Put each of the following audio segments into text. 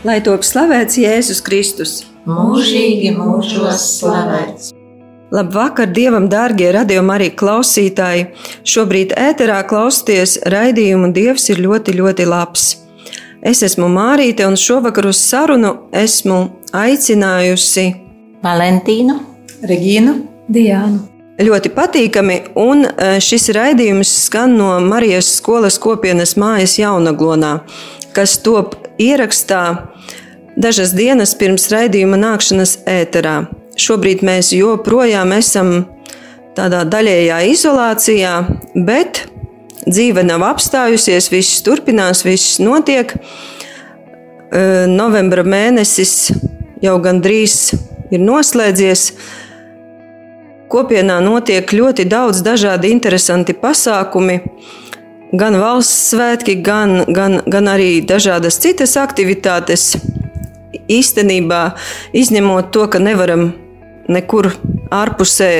Lai top slavēts Jēzus Kristus. mūžīgi mūžos slavēts. Labvakar, Dievam, dārgie radījumi, arī klausītāji. Šobrīd ēterā klausieties raidījumu Dievs ir ļoti, ļoti labs. Es esmu Mārīte, un šovakar uz sarunu esmu aicinājusi Valentīnu, Regīnu, Diānu. ļoti patīkami, un e, šis raidījums skan no Marijas skolas kopienas mājas Jaunaglonā, kas top ierakstā dažas dienas pirms raidījuma nākšanas ēterā. Šobrīd mēs joprojām esam tādā daļējā izolācijā, bet dzīve nav apstājusies, viss turpinās, viss notiek. Novembra mēnesis jau gandrīz ir noslēdzies. Kopienā notiek ļoti daudz dažādi interesanti pasākumi, gan valsts svētki, gan, gan, gan arī dažādas citas aktivitātes. Īstenībā, izņemot to, ka nevaram nekur ārpusē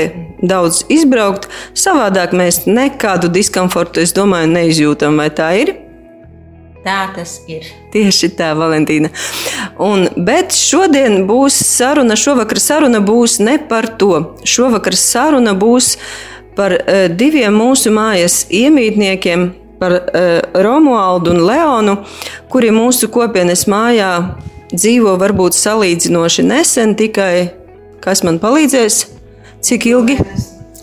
daudz izbraukt, savādāk mēs nekādu diskomfortu, es domāju, neizjūtam, vai tā ir. tā tas ir. Tieši tā, Valentīna. Un, bet šodien būs saruna, šovakar saruna būs ne par to. Šovakar saruna būs par uh, diviem mūsu mājas iemītniekiem, par uh, Romualdu un Leonu, kuri mūsu kopienas mājā dzīvo varbūt salīdzinoši nesen, tikai kas man palīdzēs, cik ilgi?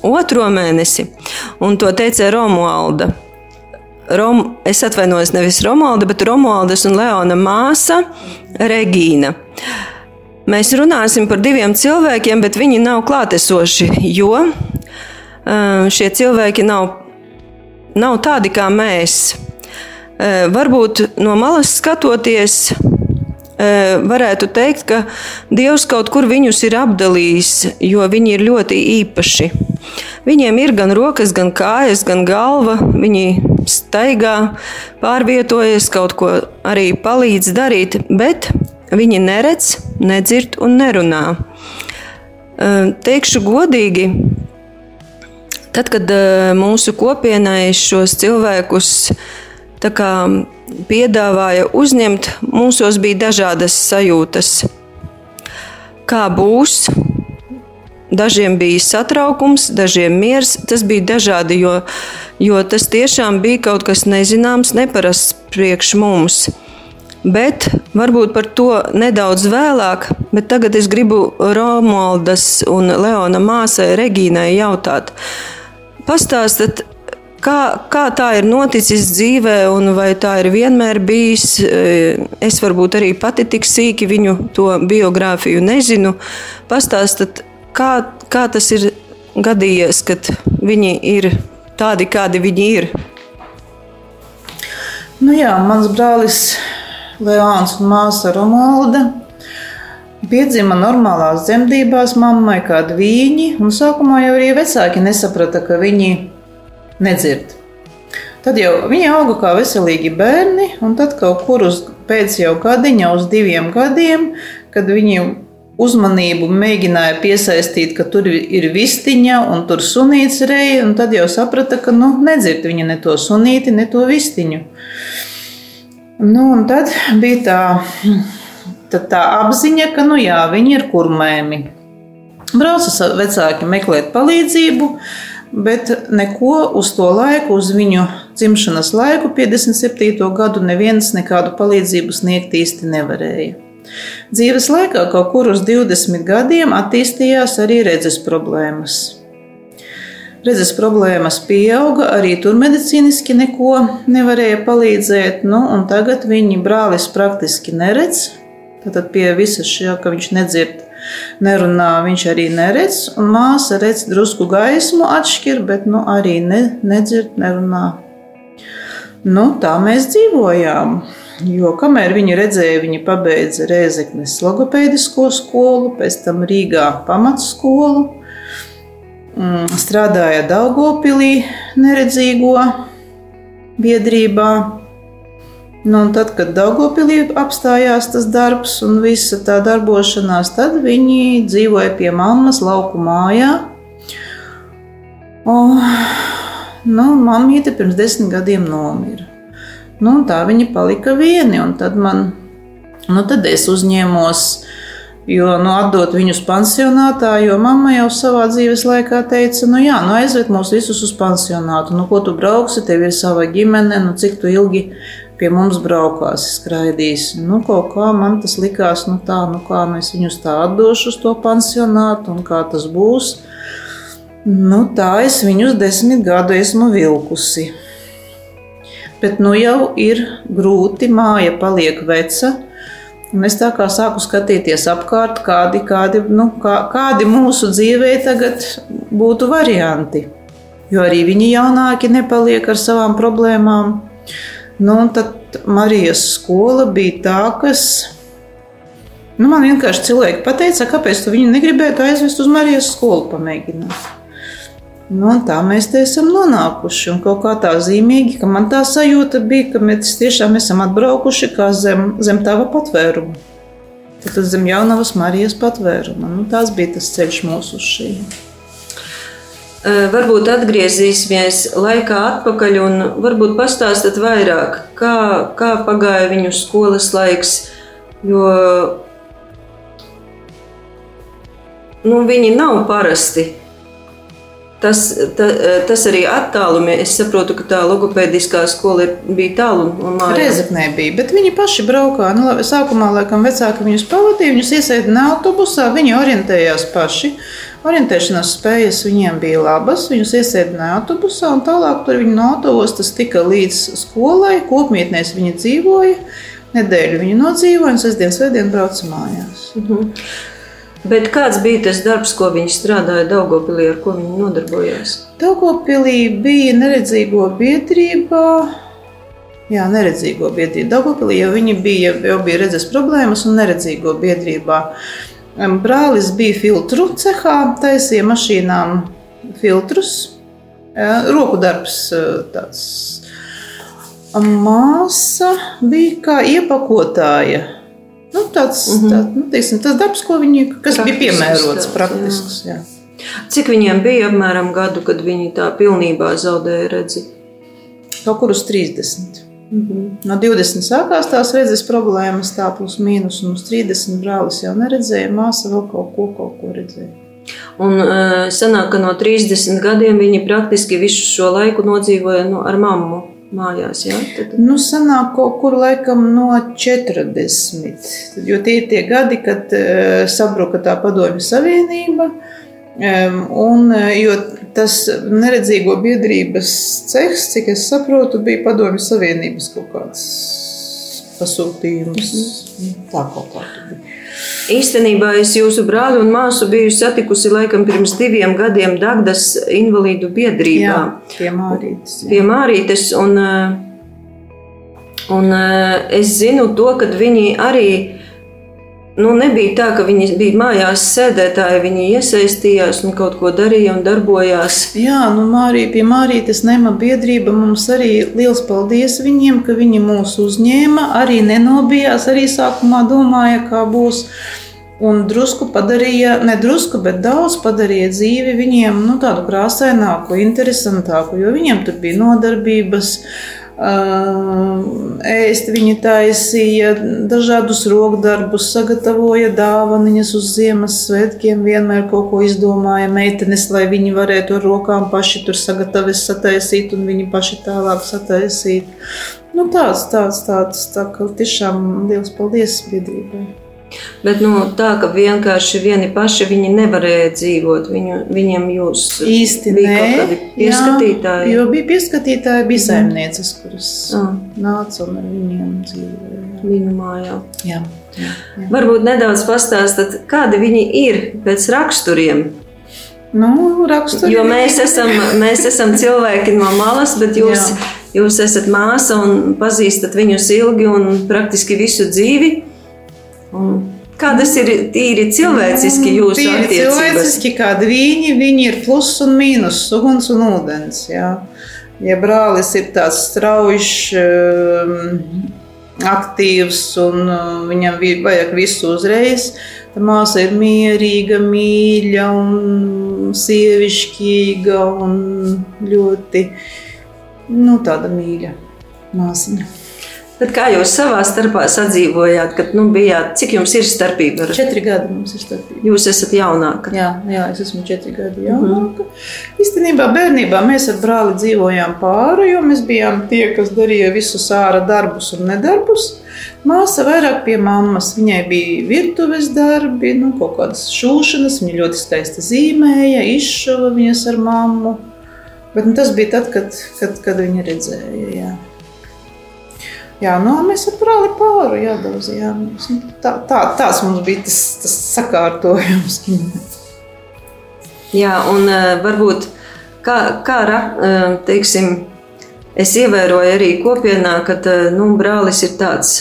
Otro mēnesi. Un to teica Romualda. Rom, es atvainojos nevis Romualda, bet Romualdas un Leona māsa Regīna. Mēs runāsim par diviem cilvēkiem, bet viņi nav klātesoši, jo šie cilvēki nav, nav tādi kā mēs. Varbūt no malas skatoties, varētu teikt, ka Dievs kaut kur viņus ir apdalījis, jo viņi ir ļoti īpaši. Viņiem ir gan rokas, gan kājas, gan galva. Viņi staigā, pārvietojas, kaut ko arī palīdz darīt, bet viņi neredz, nedzird un nerunā. Teikšu godīgi, tad, kad uh, mūsu kopienai šos cilvēkus kā piedāvāja uzņemt, mūsos bija dažādas sajūtas. Kā būs? Dažiem bija satraukums, dažiem miers. Tas bija dažādi, jo, jo tas tiešām bija kaut kas nezināms, neparasts priekš mums. Bet varbūt par to nedaudz vēlāk, bet tagad es gribu Romualdas un Leona māsai Regīnai jautāt. Pastāstiet, kā, kā tā ir noticis dzīvē, un vai tā ir vienmēr bijis. Es varbūt arī pati tik sīki viņu to biogrāfiju nezinu. Pastāstiet, kā, kā tas ir gadījies, kad viņi ir tādi, kādi viņi ir. Nu jā, mans brālis Leons un māsa Romalda piedzima normālās dzemdībās mammai kā dvīņi, un sākumā jau arī vecāki nesaprata, ka viņi nedzird. Tad jau viņi auga kā veselīgi bērni, un tad kaut kur uz pēc jau gadiņa, uz diviem gadiem, kad viņi uzmanību mēģināja piesaistīt, ka tur ir vistiņa un tur sunīts reja, un tad jau saprata, ka nu, nedzird viņa ne to sunīti, ne to vistiņu. Nu, un tad bija tā, tad tā apziņa, ka nu, jā, viņi ir kurmēmi. Brauca vecāki meklēt palīdzību, bet neko uz to laiku, uz viņu dzimšanas laiku, 57. gadu, neviens nekādu palīdzību sniegt īsti nevarēja. Dzīves laikā kaut kur uz 20 gadiem attīstījās arī redzes problēmas. Redzes problēmas pieauga, arī tur medicīniski neko nevarēja palīdzēt. Nu, tagad viņa brālis praktiski neredz. Tad pie visa šī, ka viņš nedzird, nerunā, viņš arī neredz. Un māsa redz drusku gaismu, atšķir, bet nu, arī ne, nedzird, nerunā. Nu, tā mēs dzīvojām. Jo kamēr viņi redzēja, viņi pabeidza Rēzeknes logopēdisko skolu, pēc tam Rīgā pamatskolu, mm, strādāja Daugopilī neredzīgo biedrībā. Nu, tad, kad Daugopilī apstājās tas darbs un visa tā darbošanās, tad viņi dzīvoja pie mammas lauku mājā. O, nu, Mamīte pirms desmit gadiem nomira. Nu, tā viņi palika vieni. un Tad, man, nu, tad es uzņēmos, jo nu, atdot viņus pansionātā, jo mamma jau savā dzīves laikā teica, nu, jā, nu, aizved mūs visus uz pansionātu. Nu, ko tu brauksi, tev ir sava ģimene, nu, cik tu ilgi pie mums braukās, skraidīs. Nu, kaut kā man tas likās, nu, tā, nu, kā nu, es viņus tā atdošu uz to pansionātu un kā tas būs. Nu, tā es viņus desmit gadu esmu vilkusi. Bet nu jau ir grūti, māja paliek veca. Un es tā kā sāku skatīties apkārt, kādi, kādi, nu, kā, kādi mūsu dzīvē tagad būtu varianti. Jo arī viņi jaunāki nepaliek ar savām problēmām. Nu, un tad Marijas skola bija tā, kas. Nu, man vienkārši cilvēki pateica, kāpēc tu viņu negribētu aizvest uz Marijas skolu pamēģināt. Nu, tā mēs te esam nonākuši. Un kaut kā tā zīmīgi, ka man tā sajūta bija, ka mēs tiešām esam atbraukuši zem, zem tava patvēruma. Tad zem jaunavas Marijas patvēruma. Nu, tas bija tas ceļš mūsu uz šīm. Varbūt atgriezīsimies laikā atpakaļ un varbūt pastāstāt vairāk, kā, kā pagāja viņu skolas laiks. Jo nu, viņi nav parasti. Tas, ta, tas arī attālumā. Es saprotu, ka tā logopēdiskā skola ir, bija tālu no mājām. Reizeknē bija, bet viņi paši braukā. Nu, sākumā, laikam, vecāki viņus pavadīja, viņus iesēdināja autobusā, viņi orientējās paši. Orientēšanās spējas viņiem bija labas. Viņus iesēdināja autobusā, un tālāk tur viņi no autostas tika līdz skolai. Kopmītnēs viņi dzīvoja. Nedēļu viņi nodzīvoja, un sestdienas svētdien brauca mājās. Mhm. Bet kāds bija tas darbs, ko viņi strādāja Daugopilī, ar ko viņi nodarbojās? Daugopilī bija neredzīgo biedrība. Jā, neredzīgo biedrība. Daugopilī jau viņi bija, jau bija redzes problēmas un neredzīgo biedrībā. Em, Brālis bija filtru cehā, taisīja mašīnām filtrus. Jā, Roku darbs eh, tāds. Māsa bija kā iepakotāja. Nu, tāds, mm -hmm. tā, nu, teiksim, tas darbs, ko viņi, kas Praktisks bija piemērots, tāds, praktisks. Jā. Cik viņiem bija apmēram gadu, kad viņi tā pilnībā zaudēja redzi? Kaut kur uz 30. No 20 sākās tās redzes problēmas, tā plus mīnus, un uz 30 brālis jau neredzēja, māsa vēl kaut ko, kaut ko redzēja. Un uh, sanāk, ka no 30 gadiem viņi praktiski visu šo laiku nodzīvoja nu, ar mammu mājās. Ja? Tad, Nu, sanāk kaut kur laikam no 40. Jo tie ir tie gadi, kad uh, sabruka tā padomju savienība. Un, eh, jo tas neredzīgo biedrības cehs, cik es saprotu, bija padomju savienības kaut kāds pasūtījums. Tā kaut kā tur bija. īstenībā es jūsu brāli un māsu biju satikusi laikam pirms diviem gadiem Dagdas invalīdu biedrībā. Jā, pie Mārītes. jā. pie Mārītes. Un, eh, un eh, es zinu to, ka viņi arī. Nu, nebija tā, ka viņi bija mājās sēdētāji, viņi iesaistījās un kaut ko darīja un darbojās. Jā, nu Mārija, pie Mārītes Nema biedrība mums arī liels paldies viņiem, ka viņi mūs uzņēma, arī nenobijās, arī sākumā domāja, kā būs. Un drusku padarīja, ne drusku, bet daudz padarīja dzīvi viņiem nu, tādu krāsaināku, interesantāku, jo viņiem tur bija nodarbības. ā, Ēst viņi taisīja dažādus rokdarbus, sagatavoja dāvanas uz Ziemassvētkiem, vienmēr kaut ko izdomāja meitenes, lai viņi varētu ar rokām paši tur sagatavot, sataisīt un viņi paši tālāk sataisīt. Nu, tāds, tāds, tāds, tā kā tiešām liels paldies biedrībai. Bet nu, tā, ka vienkārši vieni paši viņi nevarēja dzīvot. Viņu, viņiem jūs Īsti bija nē, kādi pieskatītāji. Jā, jo bija pieskatītāji, bija saimnieces, kuras Ah. nāca un ar viņiem dzīvoja. Viņu mājā. Jā. Varbūt nedaudz pastāstāt, kādi viņi ir pēc raksturiem. Nu, raksturi Jo mēs esam, mēs esam cilvēki no malas, bet jūs, Jā. jūs esat māsa un pazīstat viņus ilgi un praktiski visu dzīvi. Un kādas ir tīri cilvēciski jūsu Tīri attiecības? cilvēciski, kādi viņi, viņi ir pluss un mīnus, uguns un ūdens. Jā. Ja brālis ir tāds strauji, aktīvs un uh, viņam vi- vajag visu uzreiz, tad māsa ir mierīga, mīļa un sievišķīga un ļoti nu, tāda mīļa māsiņa. Bet kā jūs savā starpā sadzīvojāt, kad nu, bijāt, cik jums ir starpība? ar- Četri gadi mums ir starpība. Jūs esat jaunāka. Jā, jā, es esmu četri gadi jaunāka. Mm -hmm. Īstenībā bērnībā mēs ar brāli dzīvojām pāri, jo mēs bijām tie, kas darīja visus ārā darbus un nedarbus. Māsa vairāk pie mammas. Viņai bija virtuves darbi, nu, kaut kādas šūšanas. Viņa ļoti skaisti zīmēja, izšuva viņas ar mammu. Bet nu, tas bija tad, kad, kad, kad viņa redzēja. Jā. Jā, nu, mēs ar brāli pāri jādaudzījāmies. Nu, Tā, tā, tāds mums bija tas, tas sakārtojums. Jā, un uh, varbūt kā, kā uh, teiksim, es ievēroju arī kopienā, ka uh, nu, brālis ir tāds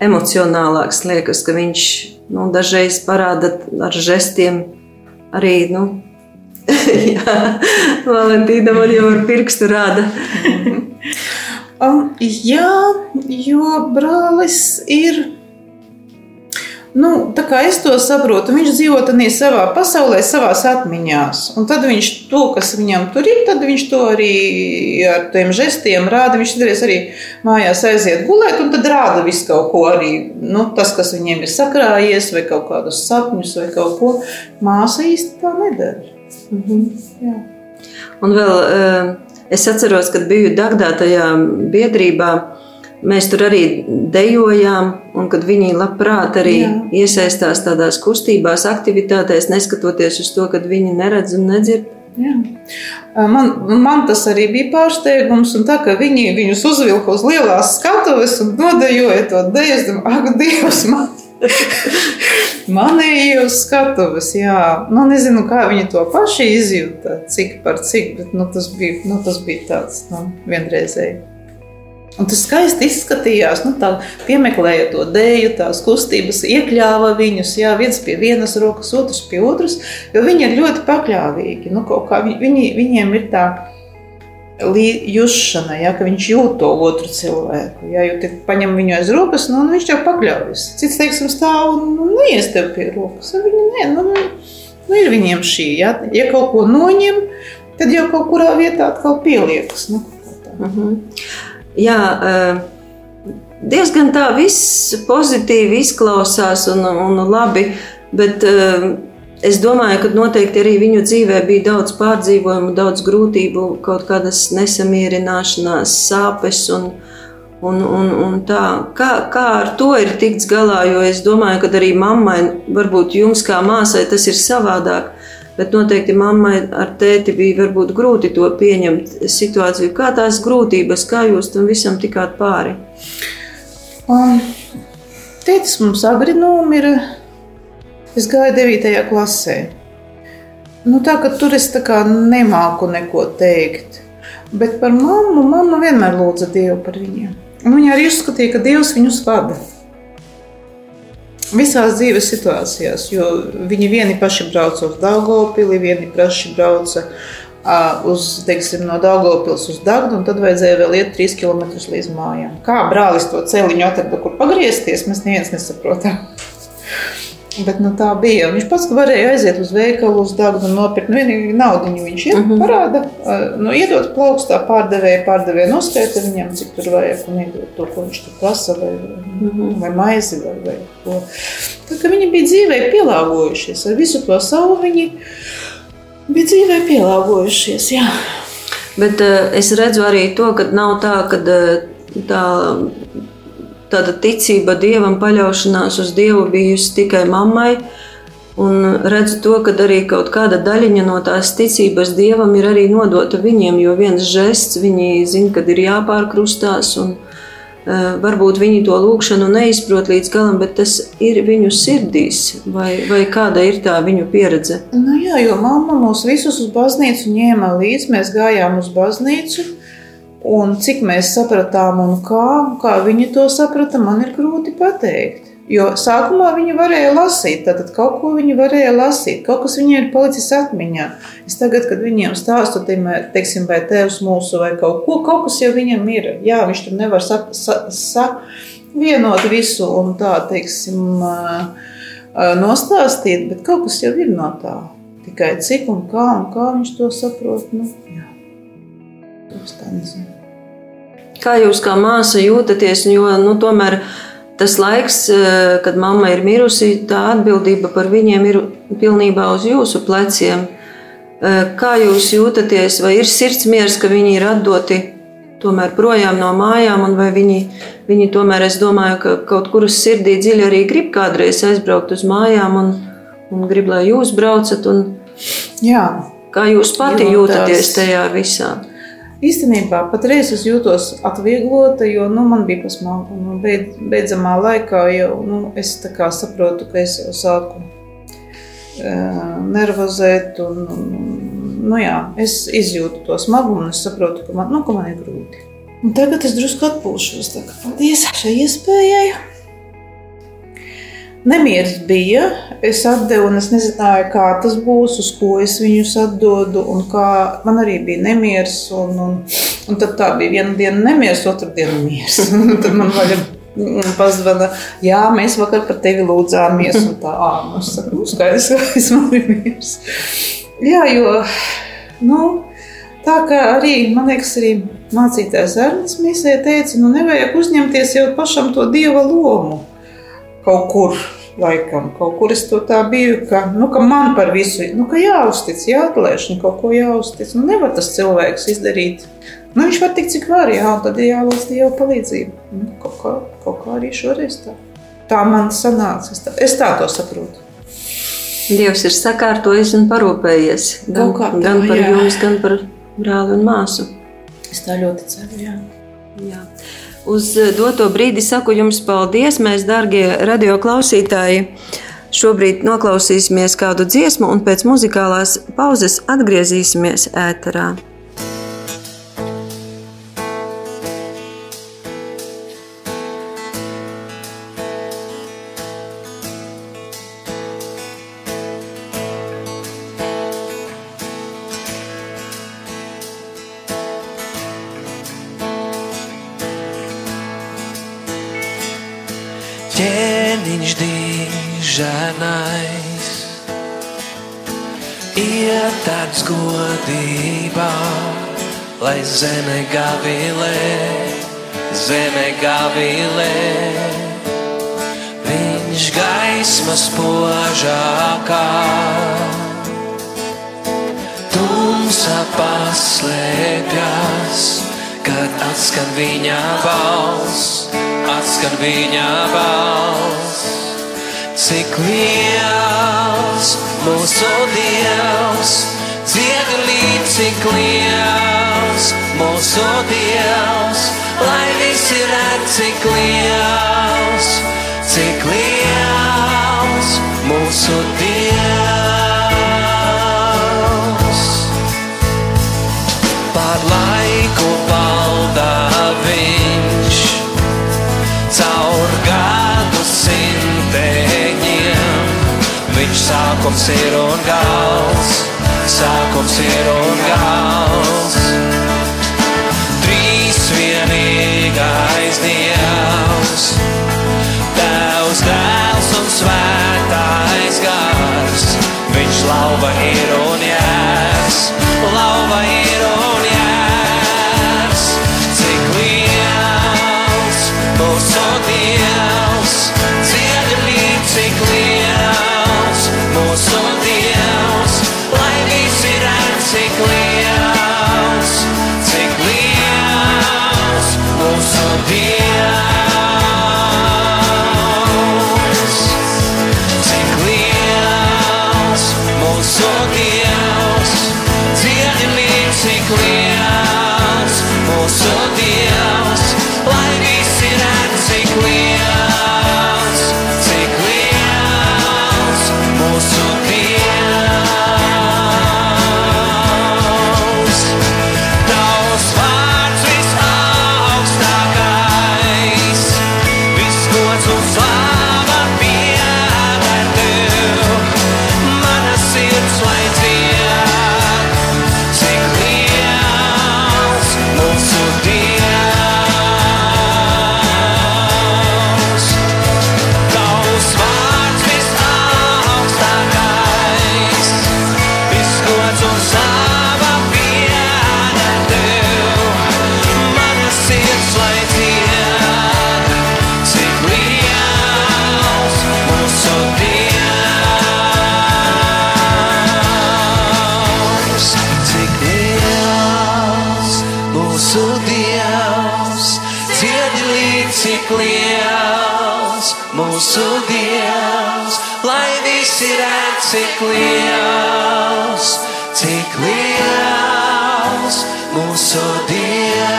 emocionālāks. Liekas, ka viņš nu, dažreiz parāda ar žestiem arī. Nu, Jā, Valentīna man jau ar pirkstu rāda. Um, jā, jo brālis ir. Nu, tā kā es to saprotu, viņš dzīvo savā pasaulē, savā atmiņā. Un tad viņš to, kas viņam tur ir, tad viņš to arī ar tiem žestiem rāda. Viņš darīs arī mājās aiziet gulēt, un tad rāda visu kaut ko arī. Nu, tas, kas viņiem ir sakrājies, vai kaut kādus sapņus, vai kaut ko. Māsa īsti tā nedara. Jā. Un vēl eh, es atceros, kad biju Dagdā tajā biedrībā. Mēs tur arī dejojām, un kad viņi labprāt arī Jā. iesaistās tādās kustībās, aktivitātēs, neskatoties uz to, ka viņi neredz un nedzird. Jā. Man, man tas arī bija pārsteigums, un tā kā viņi viņus uzvilka uz lielās skatuves un nodejoja to dēļu, es domāju, ak, Dievs, man! Manēji uz skatuves, jā. Nu, nezinu, kā viņi to paši izjūta, cik par cik, bet nu, tas, bija, nu, tas bija tāds nu, vienreizēji. Un tas skaisti izskatījās. Nu, tā, piemeklēja to dēļu, tās kustības, iekļāva viņus. Jā, viens pie vienas rokas, otrs pie otras. Viņi ir ļoti pakļāvīgi. Nu, viņi, viņi, viņiem ir tā jušana, ja, ka viņš jūt to otru cilvēku. Ja, jo tad paņem viņu aiz rokas, nu, un viņš jau pakļaujas. Cits, teiksim, stāv un nu, neies tev pie rokas. Ar Viņu, nē, nu, nu, ir viņiem šī. Ja, ja kaut ko noņem, tad jau kaut kurā vietā atkal pieliekas. Nu, tā. Mhm. Jā, eh, diezgan tā viss pozitīvi izklausās un, un labi, bet es domāju, ka noteikti arī viņu dzīvē bija daudz pārdzīvojumu, daudz grūtību, kaut kādas nesamierināšanās, sāpes un, un, un, un tā. Kā, kā ar to ir tikts galā, jo es domāju, ka arī mammai, varbūt jums kā māsai tas ir savādāk. Bet noteikti mammai ar tēti bija grūti to pieņemt situāciju. Kā tās grūtības, kā jūs tam visam tikāt pāri? Um, Tētis mums agri nomira. Es gāju 9. klasē. Nu, tā kā tur es nemāku neko teikt. Bet par mammu, mamma vienmēr lūdza Dievu par viņiem. Un viņa arī uzskatīja, ka Dievs viņus vada. Visās dzīves situācijās, jo viņi vieni paši brauca uz Dārgopili, vieni paši brauca uz, teiksim, no Dārgopils uz Dārgu, un tad vajadzēja vēl iet 3 km līdz mājām. Kā brālis to celiņu atrada, kur pagriezties, mēs neviens nesaprotam. Bet nu, tā bija. Viņš pats varēja aiziet uz veikalu, uz un nopirkt nu, vienīgi naudu. Viņš ir uh -huh. parāda, nu, iedot plaukstā pārdevēja, pārdevēja noskaita viņam, cik tur vajag, un iedot to, ko viņš tur prasa, vai, uh -huh. vai maizi, vai, vai ko. Tā kā viņi bija dzīvē pielāgojušies ar visu to savu, viņi bija dzīvē pielāgojušies. Jā. Bet uh, es redzu arī to, ka nav tā, ka tā, tāda ticība dievam, paļaušanās uz dievu bijusi tikai mammai. Un redzu to, ka arī kaut kāda daļiņa no tās ticības dievam ir arī nodota viņiem, jo viens žests viņi zina, kad ir jāpārkrustās. Un, Eh, Varbūt viņi to lūgšanu neizprot līdz galam, bet tas ir viņu sirdīs, vai, vai kāda ir tā viņu pieredze. Nu, jā, jo mamma mūs visus uz baznīcu ņēma līdzi. Mēs gājām uz baznīcu. Un cik mēs sapratām, un kā, kā viņi to saprata, man ir grūti pateikt. Jo sākumā viņi varēja lasīt, tad kaut ko viņi varēja lasīt, kaut kas viņiem ir palicis atmiņā. Es tagad, kad viņiem stāstu, teiksim, vai tēvs mūsu, vai kaut ko, kaut kas jau viņam ir. Jā, viņš tur nevar savienot sa, sa, visu un tā, teiksim, nostāstīt, bet kaut kas jau ir no tā. Tikai cik un kā, un kā viņš to saprot, nu, jā. Es tā nezinu. Kā jūs kā māsa jūtaties? Jo nu, tomēr tas laiks, eh, kad mamma ir mirusi, tā atbildība par viņiem ir pilnībā uz jūsu pleciem. Eh, Kā jūs jūtaties? Vai ir sirds miers, ka viņi ir atdoti tomēr projām no mājām, un vai viņi, viņi tomēr, es domāju, ka kaut kur uz sirdī dziļi arī grib kādreiz aizbraukt uz mājām un, un grib, lai jūs braucat? Un Jā, kā jūs pati jūtaties tajā visā? Īstenībā patreiz es jūtos atvieglota, jo nu, man bija pasmalka. Nu, beid, beidzamā laikā jau nu, es saprotu, ka es jau sāku uh, nervozēt. Un, un, nu, jā, es izjūtu to smagumu un es saprotu, ka man, nu, ka man ir grūti. Un tagad es drusku atpūšos. Paldies šai iespējai. Nemieris bija. Es atdevu, un es nezināju, kā tas būs, uz ko es viņus atdodu. Man arī bija nemieris. Un, un, un tad tā bija viena diena nemieris, otra diena miers. Un tad man vajag pazvana, jā, mēs vakar par tevi lūdzāmies. Un tā, ā, nu, saku, nu, skaidrs, ka es man ir miers. Jā, jo, nu, tā kā arī, man liekas, arī mācītājs Ernsts Mīsē teica, nu, nevajag uzņemties jau pašam to dieva lomu kaut kur. Laikam, kaut kur es to tā biju, ka, nu, ka man par visu nu, jāuztic, jāatlaiž, nu, kaut ko jāuztic. Nu, nevar tas cilvēks izdarīt. Nu, viņš var tikt, cik var, jā, un tad ir jālūdz Dieva palīdzību. Nu, kaut, kā, kaut kā arī šoreiz tā. Tā man sanāca. Es tā, es tā to saprotu. Dievs ir sakārtojis un parūpējies gan, kā tā, gan par jā. jums, gan par brāli un māsu. Es tā ļoti ceru, jā. Jā. Uz eh, doto brīdi saku jums paldies, mēs, darbie radioklausītāji. Šobrīd noklausīsimies kādu dziesmu, un pēc muzikālās pauzes atgriezīsimies ēterā. Zeme gavilē, zeme gavilē. Viņš gaismas požākā, tumsa paslēpjas, kad atskan viņa balss, atskan viņa balss. Cik liels mūsu Dievs, dziedi līdz cik liels mūsu Dievs, lai visi redz cik liels, cik liels mūsu Dievs. Par laiku valda viņš, caur gadu simteņiem. Viņš sākums ir un gals, sākums ir un gals. Trīs vienīgais Dievs, Tevs dēls un svētais gars. Viņš lauva ir un mūsu Dievs, lai visi redz cik liels, cik liels mūsu Dievs.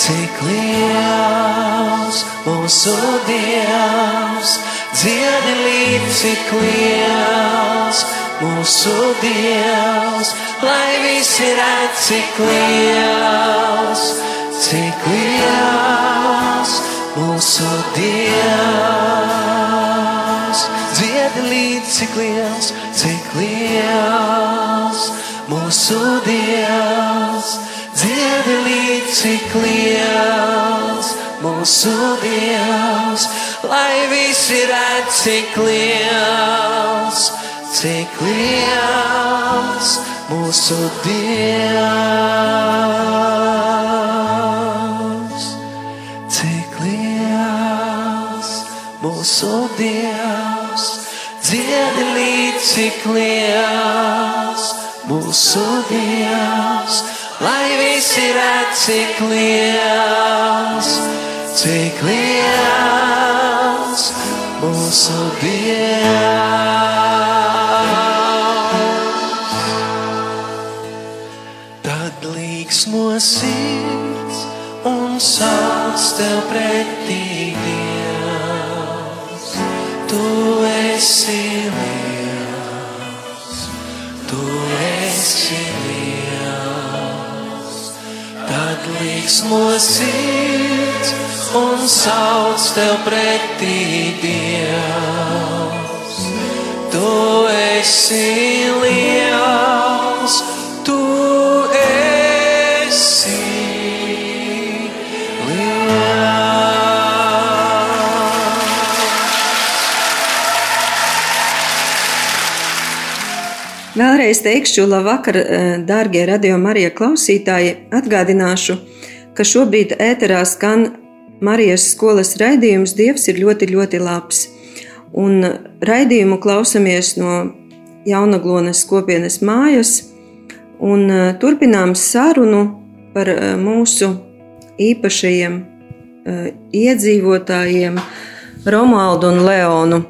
Cik liels mūsu Dievs, dziedi līdz cik liels mūsu Dievs, lai visi redz cik liels, cik liels mūsu Dievs. Dziedi līdz cik liels, cik liels mūsu Dievs. Dziedi līdz cik liels mūsu Dievs, lai visi redz cik liels, cik liels mūsu Dievs. Mūsu Dievs, dziedi līdz cik liels mūsu Dievs, lai visi redz cik liels, cik liels mūsu Dievs. Tad līksmo sirds un sauc tev pretī Dievs. Tu esi liels, tu esi liels. Tad līksmo sirds un sauc tev pretī Dievs. Tu esi liels, Vēlreiz teikšu, labvakar, eh, dārgie radio Marija klausītāji. Atgādināšu, ka šobrīd ēterā skan Marijas skolas raidījums Dievs ir ļoti, ļoti labs. Un raidījumu klausamies no Jaunaglonas kopienas mājas un eh, turpinām sarunu par eh, mūsu īpašajiem iedzīvotājiem Romualdu un Leonu.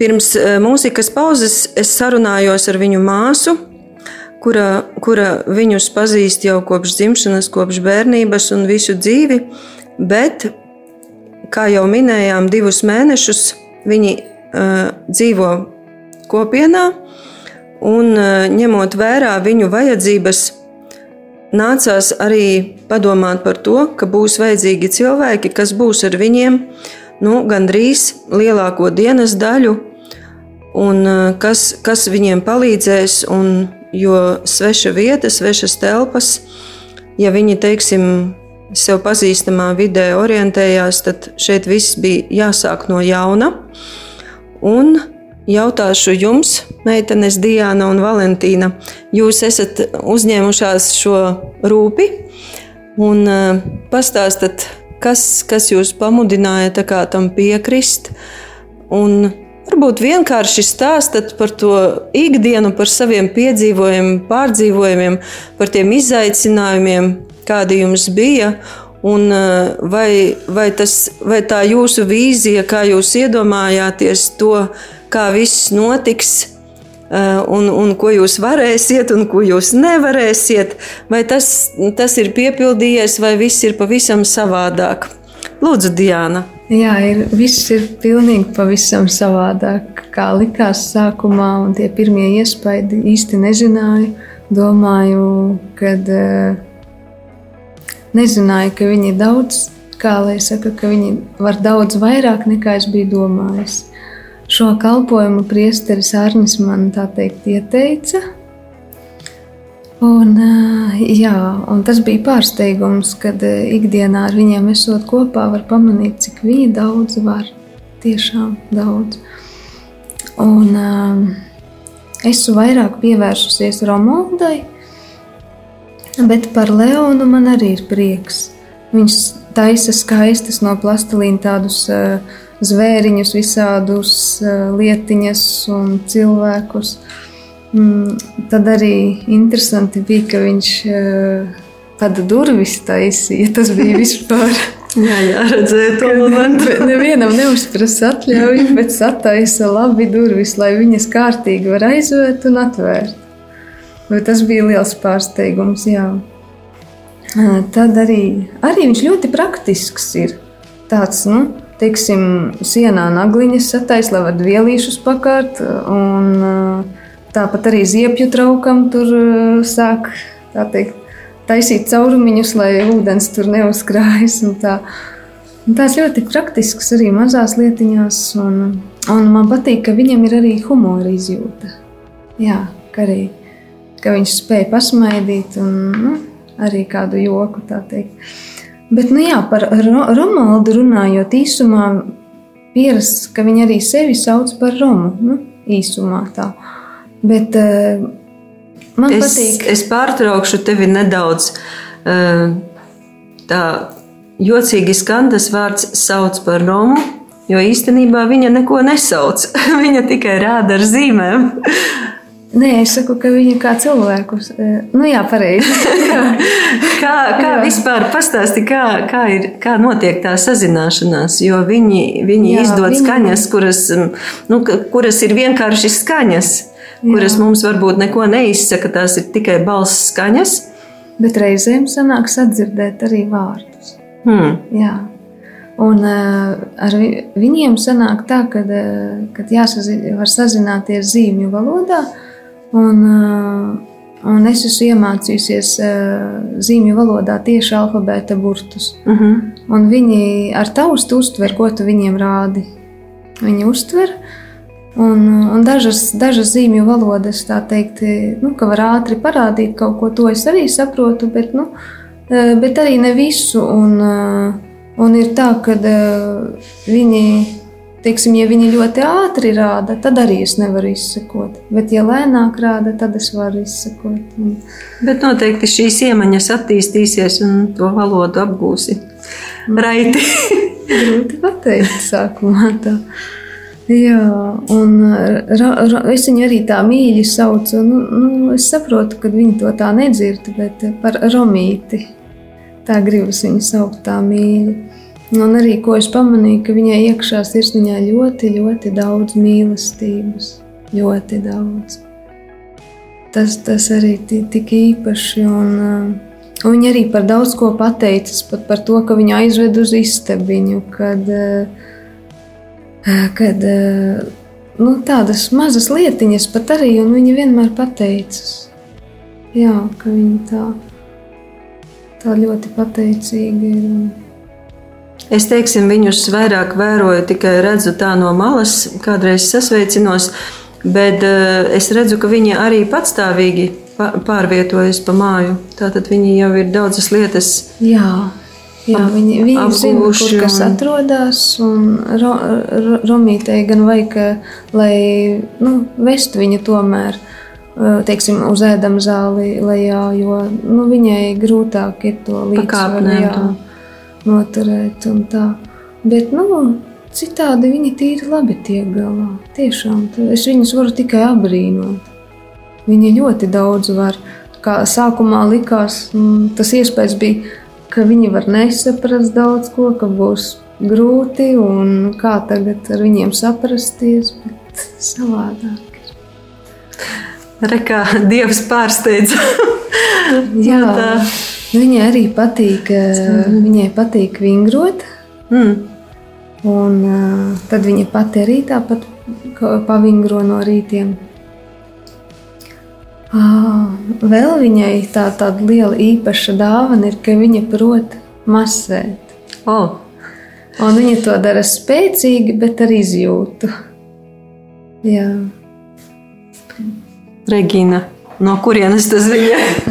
Pirms eh, mūzikas pauzes es sarunājos ar viņu māsu, kura, kura viņus pazīst jau kopš dzimšanas, kopš bērnības un visu dzīvi, bet, kā jau minējām, divus mēnešus viņi uh, dzīvo kopienā, un uh, ņemot vērā viņu vajadzības, nācās arī padomāt par to, ka būs vajadzīgi cilvēki, kas būs ar viņiem nu, gandrīz lielāko dienas daļu, un uh, kas, kas viņiem palīdzēs. Un, jo sveša vieta, svešas telpas, ja viņi, teiksim, sev pazīstamā vidē orientējās, tad šeit viss bija jāsāk no jauna. Un jautāšu jums, meitenes Diana un Valentīna, jūs esat uzņēmušās šo rūpi un uh, pastāstat, kas, kas jūs pamudināja tam piekrist. Un varbūt vienkārši stāstat par to ikdienu, par saviem piedzīvojumiem, pārdzīvojumiem, par tiem izaicinājumiem, kādi jums bija. Un uh, vai, vai, tas, vai tā jūsu vīzija, kā jūs iedomājāties to, kā viss notiks, un, un ko jūs varēsiet, un ko jūs nevarēsiet, vai tas, tas ir piepildījies, vai viss ir pavisam savādāk? Lūdzu, Diana! Jā, ir, viss ir pilnīgi pavisam savādāk. Kā likās sākumā, un tie pirmie iespaidi īsti nezināju. Domāju, kad uh, nezināju, ka viņi ir daudz, kā lai saka, ka viņi var daudz vairāk nekā es biju domājis. Šo kalpojumu priesteris Arnis man tā teikt ieteica. Un, jā, un tas bija pārsteigums, kad ikdienā ar viņiem esot kopā, var pamanīt, cik viņi daudz var. Tiešām daudz. Un esmu vairāk pievērsusies Romuldai, bet par Leonu man arī ir prieks. Viņš taisa skaistas no plastilīna tādus uh, zvēriņus, visādus uh, lietiņas un cilvēkus. Mm, tad arī interesanti bija, ka viņš uh, tādu durvis taisīja. Tas bija vispār. Jā, jā redzēju to momentu. Nevienam neuzprasa atļauju, bet sataisa labi durvis, lai viņas kārtīgi var aizvērt un atvērt. Bet tas bija liels pārsteigums, jā. Tad arī, arī viņš ļoti praktisks ir. Tāds, nu, teiksim, sienā nagliņas sataisa, lai var vielīšus pakārt, un tāpat arī ziepju traukam tur sāk, tā teikt, taisīt caurumiņus, lai ūdens tur neuzkrājas. Tā. Un tās ļoti praktisks arī mazās lietiņās, un, un man patīk, ka viņam ir arī humora izjūta. Jā, ka arī ka viņš spēja pasmaidīt un nu, arī kādu joku tā teikt. Bet, nu jā, par Ro Romaldu runājot īsumā, pierasts, ka viņi arī sevi sauc par Romu, nu, īsumā tā. Bet uh, Man es, patīk. Es pārtraukšu tevi nedaudz. Tā jocīgi skan tas vārds sauc par Romu, jo īstenībā viņa neko nesauc. viņa tikai rāda ar zīmēm. Nē, es saku, ka viņa kā cilvēkus. Nu, jā, pareizi. kā kā vispār pastāsti, kā, kā, ir, kā notiek tā sazināšanās? Jo viņi, viņi jā, izdod viņi... skaņas, kuras, nu, kuras ir vienkārši skaņas kuras Jā. mums varbūt neko neizsaka, tās ir tikai balss skaņas. Bet reizēm sanāks atdzirdēt arī vārdus. Hmm. Jā. Un uh, ar viņiem sanāk tā, ka jāsazin, var sazināties zīmju valodā. Un, uh, un es esmu iemācījusies uh, zīmju valodā tieši alfabēta burtus. Uh mhm. -huh. Un viņi ar taustu uztver, ko tu viņiem rādi. Viņi uztver, Un, un dažas, dažas zīmju valodas, tā teikt, nu, ka var ātri parādīt kaut ko, to es arī saprotu, bet, nu, bet arī ne visu. Un, un ir tā, ka viņi, teiksim, ja viņi ļoti ātri rāda, tad arī es nevaru izsekot. Bet, ja lēnāk rāda, tad es varu izsekot. Un... Bet noteikti šīs iemaņas attīstīsies un to valodu apgūsi raiti. Grūti pateikt sākumā. Tā. Jā, un ra, ra, es viņu arī tā mīļi saucu. Nu, nu, es saprotu, ka viņi to tā nedzird, bet par romīti. Tā gribas viņu saukt tā mīļi. Un arī, ko es pamanīju, ka viņai iekšā sirsniņā ļoti, ļoti daudz mīlestības. Ļoti daudz. Tas, tas arī tik īpaši. Un, un viņa arī par daudz ko pateicas, pat par to, ka viņa aizved uz istabiņu, kad uh, kad nu, tādas mazas lietiņas pat arī, un viņi vienmēr pateicas, jā, ka viņi tā, tā ļoti pateicīgi ir. Es teiksim, viņus vairāk vēroju, tikai redzu tā no malas, kādreiz sasveicinos, bet es redzu, ka viņi arī patstāvīgi pārvietojas pa māju. Tātad viņi jau ir daudzas lietas. Jā. Jā, viņi, viņi zina, kur kas un... atrodas. Ro, ro, Romītei gan vajag, lai nu, vestu viņu tomēr teiksim, uz ēdama zāli lejā, jo nu, viņai grūtāk ir to līdzsvaru noturēt. Bet nu, citādi viņi tīri labi tiek galā. Tiešām es viņus varu tikai apbrīnot. Viņi ļoti daudz var. Kā sākumā likās, tas iespējas bija ka viņi var nesaprast daudz ko, ka būs grūti un kā tagad ar viņiem saprasties, bet savādāk. Rekā Dievs pārsteidz. Jā, tā. Viņai arī patīk, viņai patīk vingrot. Mm. Un, tad viņa pati arī tāpat pavingro no rītiem. Ah, vēl viņai tā, tāda liela īpaša dāvana ir, ka viņa prot masēt. Oh. Un viņa to dara spēcīgi, bet ar izjūtu. Jā. Regīna, no kurienes tas viņa?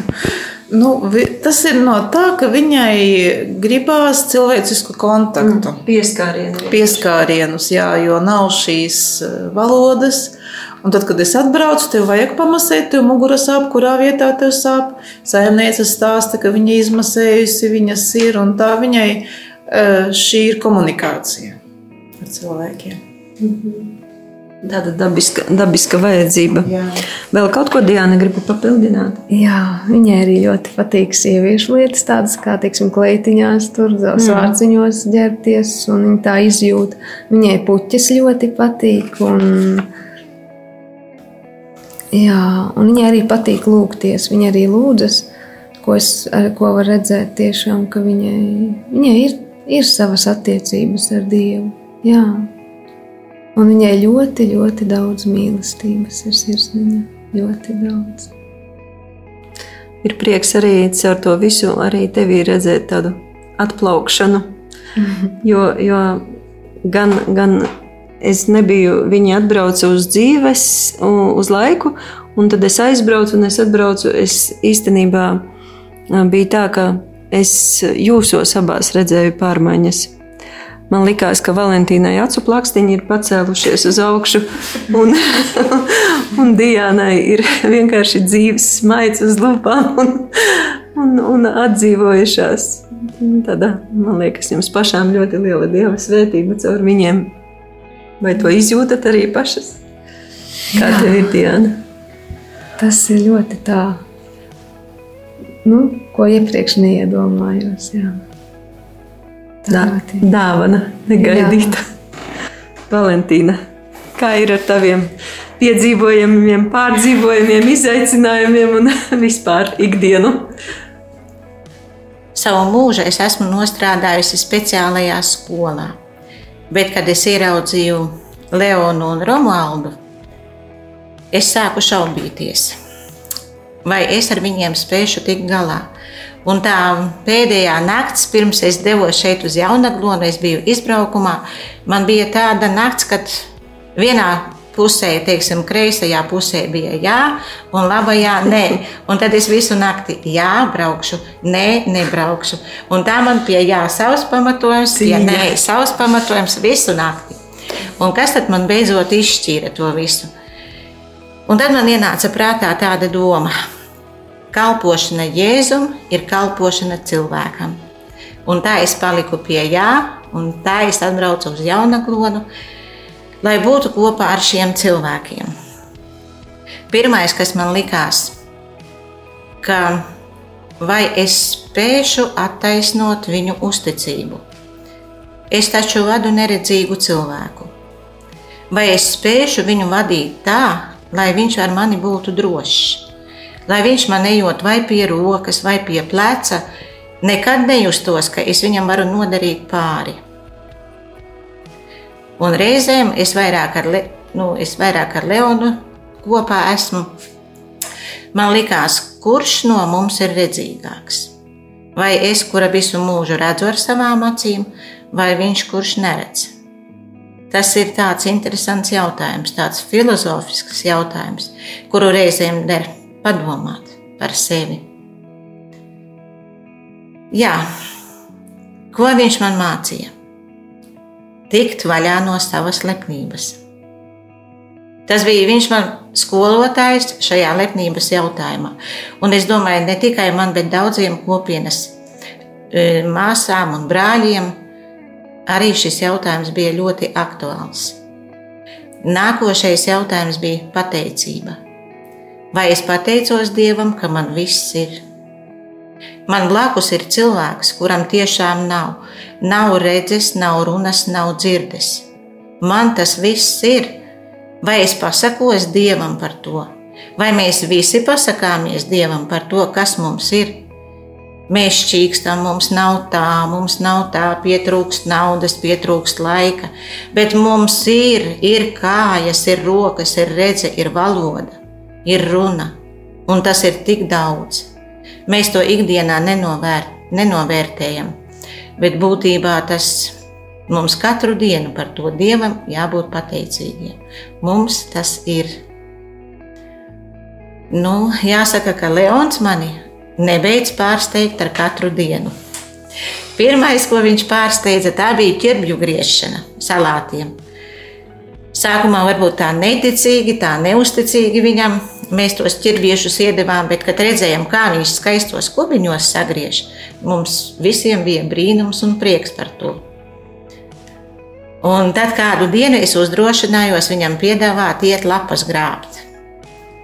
Nu, vi, tas ir no tā, ka viņai gribās cilvēcisku kontaktu, mm. Pieskārienu. pieskārienus, jā, jo nav šīs eh, valodas. Un tad, kad es atbraucu, tev vajag pamasēt, tev mugura sāp, kurā vietā tev sāp. Saimniece stāsta, ka viņa izmasējusi viņas ir, un tā viņai eh, šī ir komunikācija ar cilvēkiem. Tāda dabiska, dabiska vajadzība. Jā. Vēl kaut ko Diana gribu papildināt. Jā, viņai arī ļoti patīk sieviešu lietas, tādas kā, teiksim, kleitiņās, tur svārciņos ģērbties, un viņa tā izjūt. Viņai puķis ļoti patīk, un, jā, un viņai arī patīk lūgties. Viņa arī lūdzas, ko, es, ko var redzēt tiešām, ka viņai, viņai ir, ir savas attiecības ar Dievu. Jā. Un viņai ļoti, ļoti daudz mīlestības ir sirsniņa. Ļoti daudz. Ir prieks arī caur to visu arī tevī redzēt tādu atplaukšanu. Jo, jo gan, gan es nebiju, viņi atbrauca uz dzīves, uz laiku, un tad es aizbraucu, un es atbraucu. Es īstenībā ā, bija tā, ka es jūsos abās redzēju pārmaiņas. Man liekas, ka Valentīnai acu plakstiņi ir pacēlušies uz augšu, un, un Dienai ir vienkārši dzīves smaids uz lūpām un, un, un atdzīvojušās. Tādā, man liekas, jums pašām ļoti liela dieva svētība caur viņiem. Vai to izjūtat arī pašas? Kā tev ir Diana? Tas ir ļoti tā, nu, ko iepriekš neiedomājos. Jā. Dā, dāvana, negaidīta. Valentīna, kā ir ar taviem piedzīvojumiem, pārdzīvojumiem, izaicinājumiem un vispār ikdienu? Savu mūžu es esmu nostrādājusi speciālajā skolā. Bet, kad es ieraudzīju Leonu un Romualdu, es sāku šaubīties, vai es ar viņiem spēšu tikt galā. Un tā pēdējā naktis, pirms es devos šeit uz Jaunaglonu, es biju izbraukumā. Man bija tāda naktis, kad vienā pusē, teiksim, kreisajā pusē bija jā, un labajā nē. Un tad es visu nakti jā, braukšu, nē, nebraukšu. Un tā man pie jā, savs pamatojums, pie nē, savs pamatojums visu nakti. Un kas tad man beidzot izšķīra to visu? Un tad man ienāca prātā tāda doma. Kalpošana Jēzum ir kalpošana cilvēkam. Un tā es paliku pie jā, un tā es atbraucu uz Jaunaglonu, lai būtu kopā ar šiem cilvēkiem. Pirmais, kas man likās, ka vai es spēšu attaisnot viņu uzticību. Es taču vadu neredzīgu cilvēku. Vai es spēšu viņu vadīt tā, lai viņš ar mani būtu drošs? lai viņš man ejot vai pie rokas, vai pie pleca, nekad nejustos, ka es viņam varu nodarīt pāri. Un reizēm es vairāk ar, Le, nu, es vairāk ar Leonu kopā esmu. Man liekas, kurš no mums ir redzīgāks? Vai es, kura visu mūžu redzu ar savām acīm, vai viņš, kurš neredz? Tas ir tāds interesants jautājums, tāds filozofisks jautājums, kuru reizēm der padomāt par sevi. Jā, ko viņš man mācīja? Tikt vaļā no savas lepnības. Tas bija viņš man skolotājs šajā lepnības jautājumā. Un es domāju, ne tikai man, bet daudziem kopienas e, māsām un brāļiem arī šis jautājums bija ļoti aktuāls. Nākošais jautājums bija pateicība. Vai es pateicos Dievam, ka man viss ir? Man blakus ir cilvēks, kuram tiešām nav. Nav redzes, nav runas, nav dzirdes. Man tas viss ir. Vai es pasakos Dievam par to? Vai mēs visi pasakāmies Dievam par to, kas mums ir? Mēs šķīkstam, mums nav tā, mums nav tā, pietrūkst naudas, pietrūkst laika, bet mums ir, ir kājas, ir rokas, ir redzes, ir valoda, ir runa, un tas ir tik daudz. Mēs to ikdienā nenovēr, nenovērtējam, bet būtībā tas mums katru dienu par to Dievam jābūt pateicīgiem. Mums tas ir. Nu, jāsaka, ka Leons mani nebeidz pārsteigt ar katru dienu. Pirmais, ko viņš pārsteidza, tā bija ķirbju griešana salātiem. Sākumā varbūt tā neticīgi, tā neusticīgi viņam mēs tos ķirbiešus iedevām, bet, kad redzējām, kā viņš skaistos kubiņos sagriež, mums visiem bija brīnums un prieks par to. Un tad kādu dienu es uzdrošinājos viņam piedāvāt iet lapas grābt.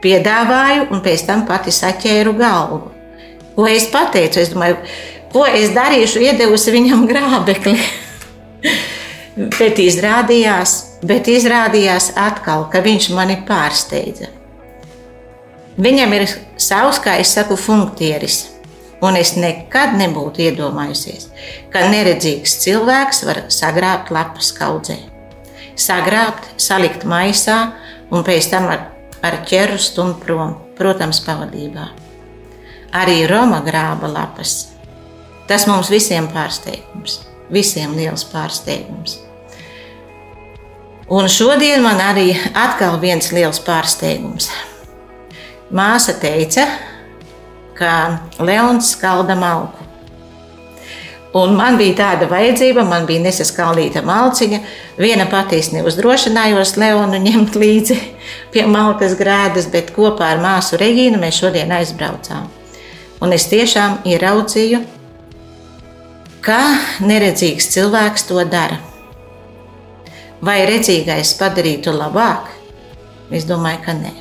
Piedāvāju, un pēc tam pati saķēru galvu. Ko es pateicu? Es domāju, ko es darīšu, iedevusi viņam grābekli. bet, izrādījās, bet izrādījās atkal, ka viņš mani pārsteidza. Viņam ir savs, kā es saku, funkcijas. Un es nekad nebūtu iedomājusies, ka neredzīgs cilvēks var sagrābt lapas kaudzē. Sagrābt, salikt maisā un pēc tam ar, ar ķeru stumt prom, protams, pavadībā. Arī Roma grāba lapas Tas mums visiem pārsteigums, visiem liels pārsteigums. Un šodien man arī atkal viens liels pārsteigums. Māsa teica, ka Leons skalda malku. Un man bija tāda vajadzība, man bija nesaskaldīta malciņa. Viena pati es neuzdrošinājos Leonu ņemt līdzi pie malkas grēdas, bet kopā ar māsu Regīnu mēs šodien aizbraucām. Un es tiešām ieraudzīju, Kā neredzīgs cilvēks to dara? Vai redzīgais padarītu labāk? Es domāju, ka nē.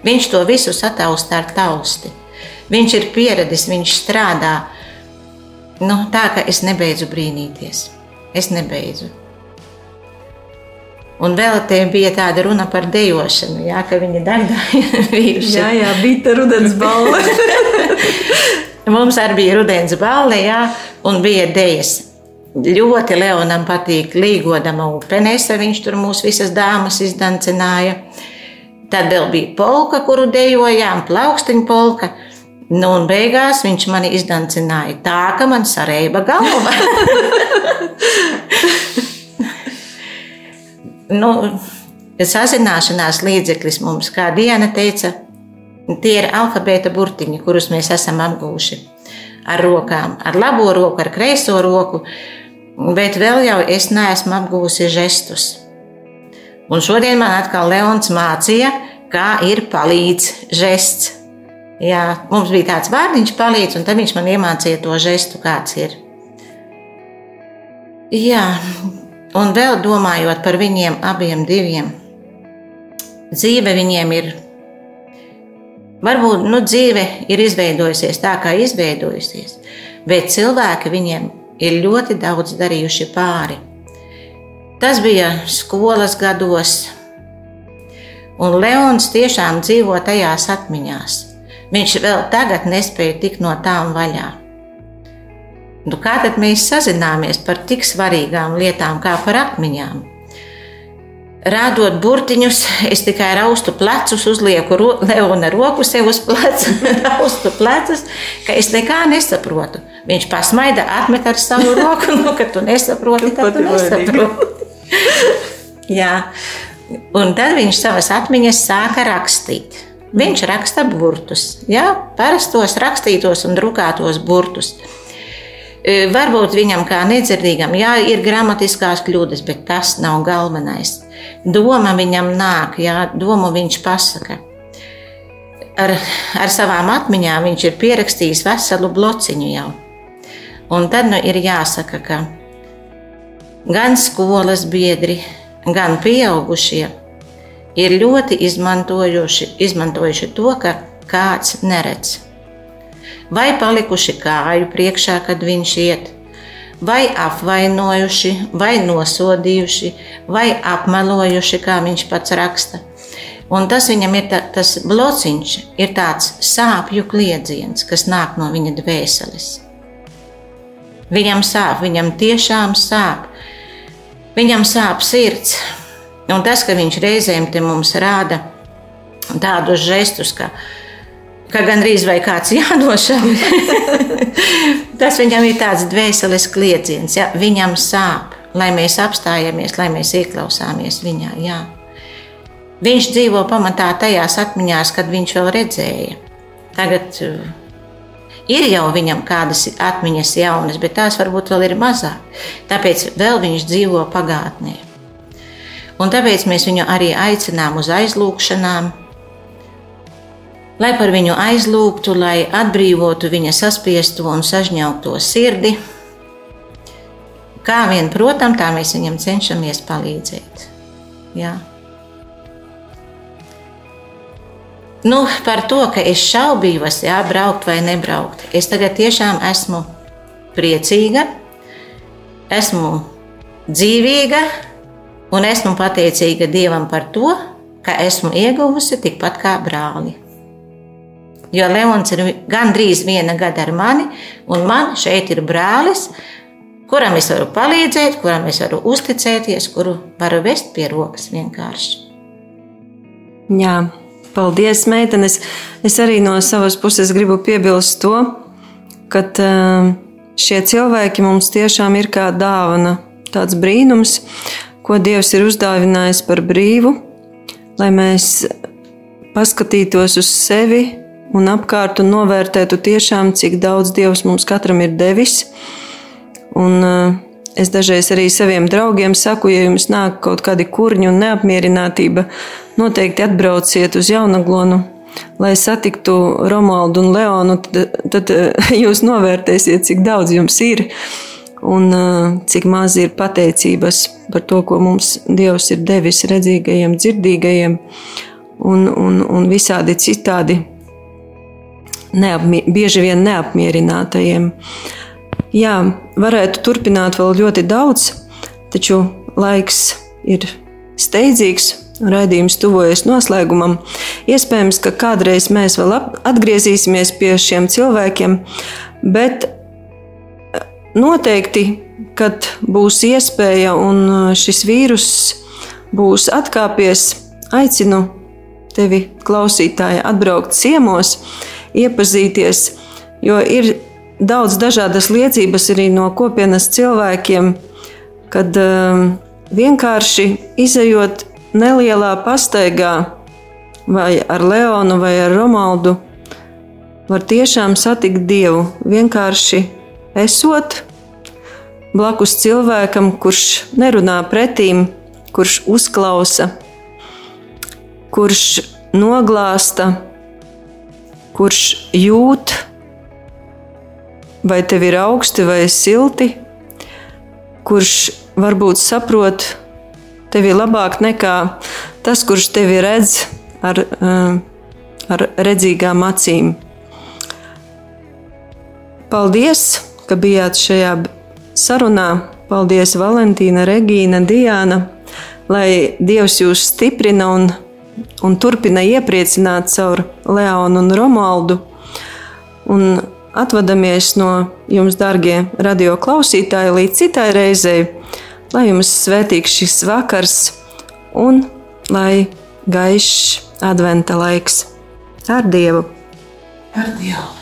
Viņš to visu satausta ar tausti. Viņš ir pieradis, viņš strādā. Nu, tā ka es nebeidzu brīnīties. Es nebeidzu. Un vēl te bija tāda runa par dejošanu, jā, ka viņi darbināja vīrusu. Jā, jā, bija tā rudens balva. Mums arī bija rudens balde, jā, un bija dēļas. Ļoti Leonam patīk līgodama upenēsa, viņš tur mūs visas dāmas izdancināja. Tad vēl bija polka, kuru dejojām, plaukstiņa polka. Nu, un beigās viņš mani izdancināja tā, ka man sarēba galva. nu, sazināšanās līdzeklis mums kā diena teica, Tie ir alfabēta burtiņi, kurus mēs esam apgūši ar rokām, ar labo roku, ar kreiso roku, bet vēl jau es neesmu apgūsi žestus. Un šodien man atkal Leons mācīja, kā ir palīdz žests. Jā, mums bija tāds vārdiņš, palīdz, un tad viņš man iemācīja to žestu, kāds ir. Jā, un vēl domājot par viņiem abiem diviem, dzīve viņiem ir Varbūt nu, dzīve ir izveidojusies tā, kā izveidojusies, bet cilvēki viņiem ir ļoti daudz darījuši pāri. Tas bija skolas gados, un Leons tiešām dzīvo tajās atmiņās. Viņš vēl tagad nespēja tikt no tām vaļā. Nu, kā tad mēs sazināmies par tik svarīgām lietām, kā par atmiņām? Rādot burtiņus, es tikai raustu plecus, uzlieku ro Leona roku sev uz pleca, raustu plecus, ka es nekā nesaprotu. Viņš pasmaida, atmet ar savu roku, nu, ka tu nesaproti, tad tu nesaproti. Jā, un tad viņš savas atmiņas sāka rakstīt. Viņš raksta burtus, jā, parastos rakstītos un drukātos burtus. Varbūt viņam kā nedzirdīgam, jā, ir gramatiskās kļūdas, bet tas nav galvenais. Doma viņam nāk, jā, domu viņš pasaka. Ar, ar savām atmiņām viņš ir pierakstījis veselu blociņu jau. Un tad nu ir jāsaka, ka gan skolas biedri, gan pieaugušie ir ļoti izmantojuši, izmantojuši to, ka kāds neredz vai palikuši kāju priekšā, kad viņš iet, vai apvainojuši, vai nosodījuši, vai apmelojuši, kā viņš pats raksta. Un tas viņam ir tā, tas blociņš, ir tāds sāpju kliedziens, kas nāk no viņa dvēseles. Viņam sāp, viņam tiešām sāp. Viņam sāp sirds. Un tas, ka viņš reizēm te mums rāda tādus žestus, ka viņa ka gandrīz vai kāds jānošauj. Tas viņam ir tāds dvēseles kliedziens, ja viņam sāp, lai mēs apstājamies, lai mēs ieklausāmies viņā. Jā. Viņš dzīvo pamatā tajās atmiņās, kad viņš vēl redzēja. tagad uh, ir jau viņam kādas atmiņas jaunas, bet tās varbūt vēl ir mazāk. Tāpēc vēl viņš dzīvo pagātnē. Un tāpēc mēs viņu arī aicinām uz aizlūgšanām, lai par viņu aizlūgtu, lai atbrīvotu viņa saspiesto un sažņaukto sirdi. Kā vien, protams, tā mēs viņam cenšamies palīdzēt. Jā. Nu, par to, ka es šaubījos, jā, braukt vai nebraukt. Es tagad tiešām esmu priecīga, esmu dzīvīga un esmu pateicīga Dievam par to, ka esmu ieguvusi tikpat kā brāli. Jo Leons ir gandrīz viena gada ar mani, un man šeit ir brālis, kuram es varu palīdzēt, kuram es varu uzticēties, kuru varu vest pie rokas vienkārši. Jā. Paldies, meitenes. Es arī no savas puses gribu piebilst to, ka uh, šie cilvēki mums tiešām ir kā dāvana, tāds brīnums, ko Dievs ir uzdāvinājis par brīvu, lai mēs paskatītos uz sevi un apkārt un novērtētu tiešām, cik daudz Dievs mums katram ir devis. Un, uh, Es dažreiz arī saviem draugiem saku, ja jums nāk kaut kādi kurņi un neapmierinātība, noteikti atbrauciet uz Jaunaglonu, lai satiktu Romaldu un Leonu, tad, tad jūs novērtēsiet, cik daudz jums ir un cik maz ir pateicības par to, ko mums Dievs ir devis redzīgajiem, dzirdīgajiem un, un, un visādi citādi neapmi, bieži vien neapmierinātajiem. Jā, varētu turpināt vēl ļoti daudz, taču laiks ir steidzīgs. Raidījums tuvojas noslēgumam. Iespējams, ka kādreiz mēs vēl atgriezīsimies pie šiem cilvēkiem, bet noteikti, kad būs iespēja un šis vīrus būs atkāpies, aicinu tevi, klausītāji, atbraukt ciemos, iepazīties, jo ir daudz dažādas liecības arī no kopienas cilvēkiem, kad um, vienkārši izējot nelielā pastaigā, vai ar Leonu, vai ar Romaldu, var tiešām satikt Dievu. Vienkārši esot blakus cilvēkam, kurš nerunā pretīm, kurš uzklausa, kurš noglāsta, kurš jūt vai tev ir augsti vai silti, kurš varbūt saprot tevi labāk nekā tas, kurš tevi redz ar, eh, ar redzīgām acīm. Paldies, ka bijāt šajā sarunā. Paldies, Valentīna, Regīna, Diana, lai Dievs jūs stiprina un, un turpina iepriecināt caur Leonu un Romaldu. Un atvadamies no jums, darbie radio klausītāji, līdz citai reizei, lai jums svētīgs šis vakars un lai gaišs adventa laiks ar Dievu. Ar Dievu!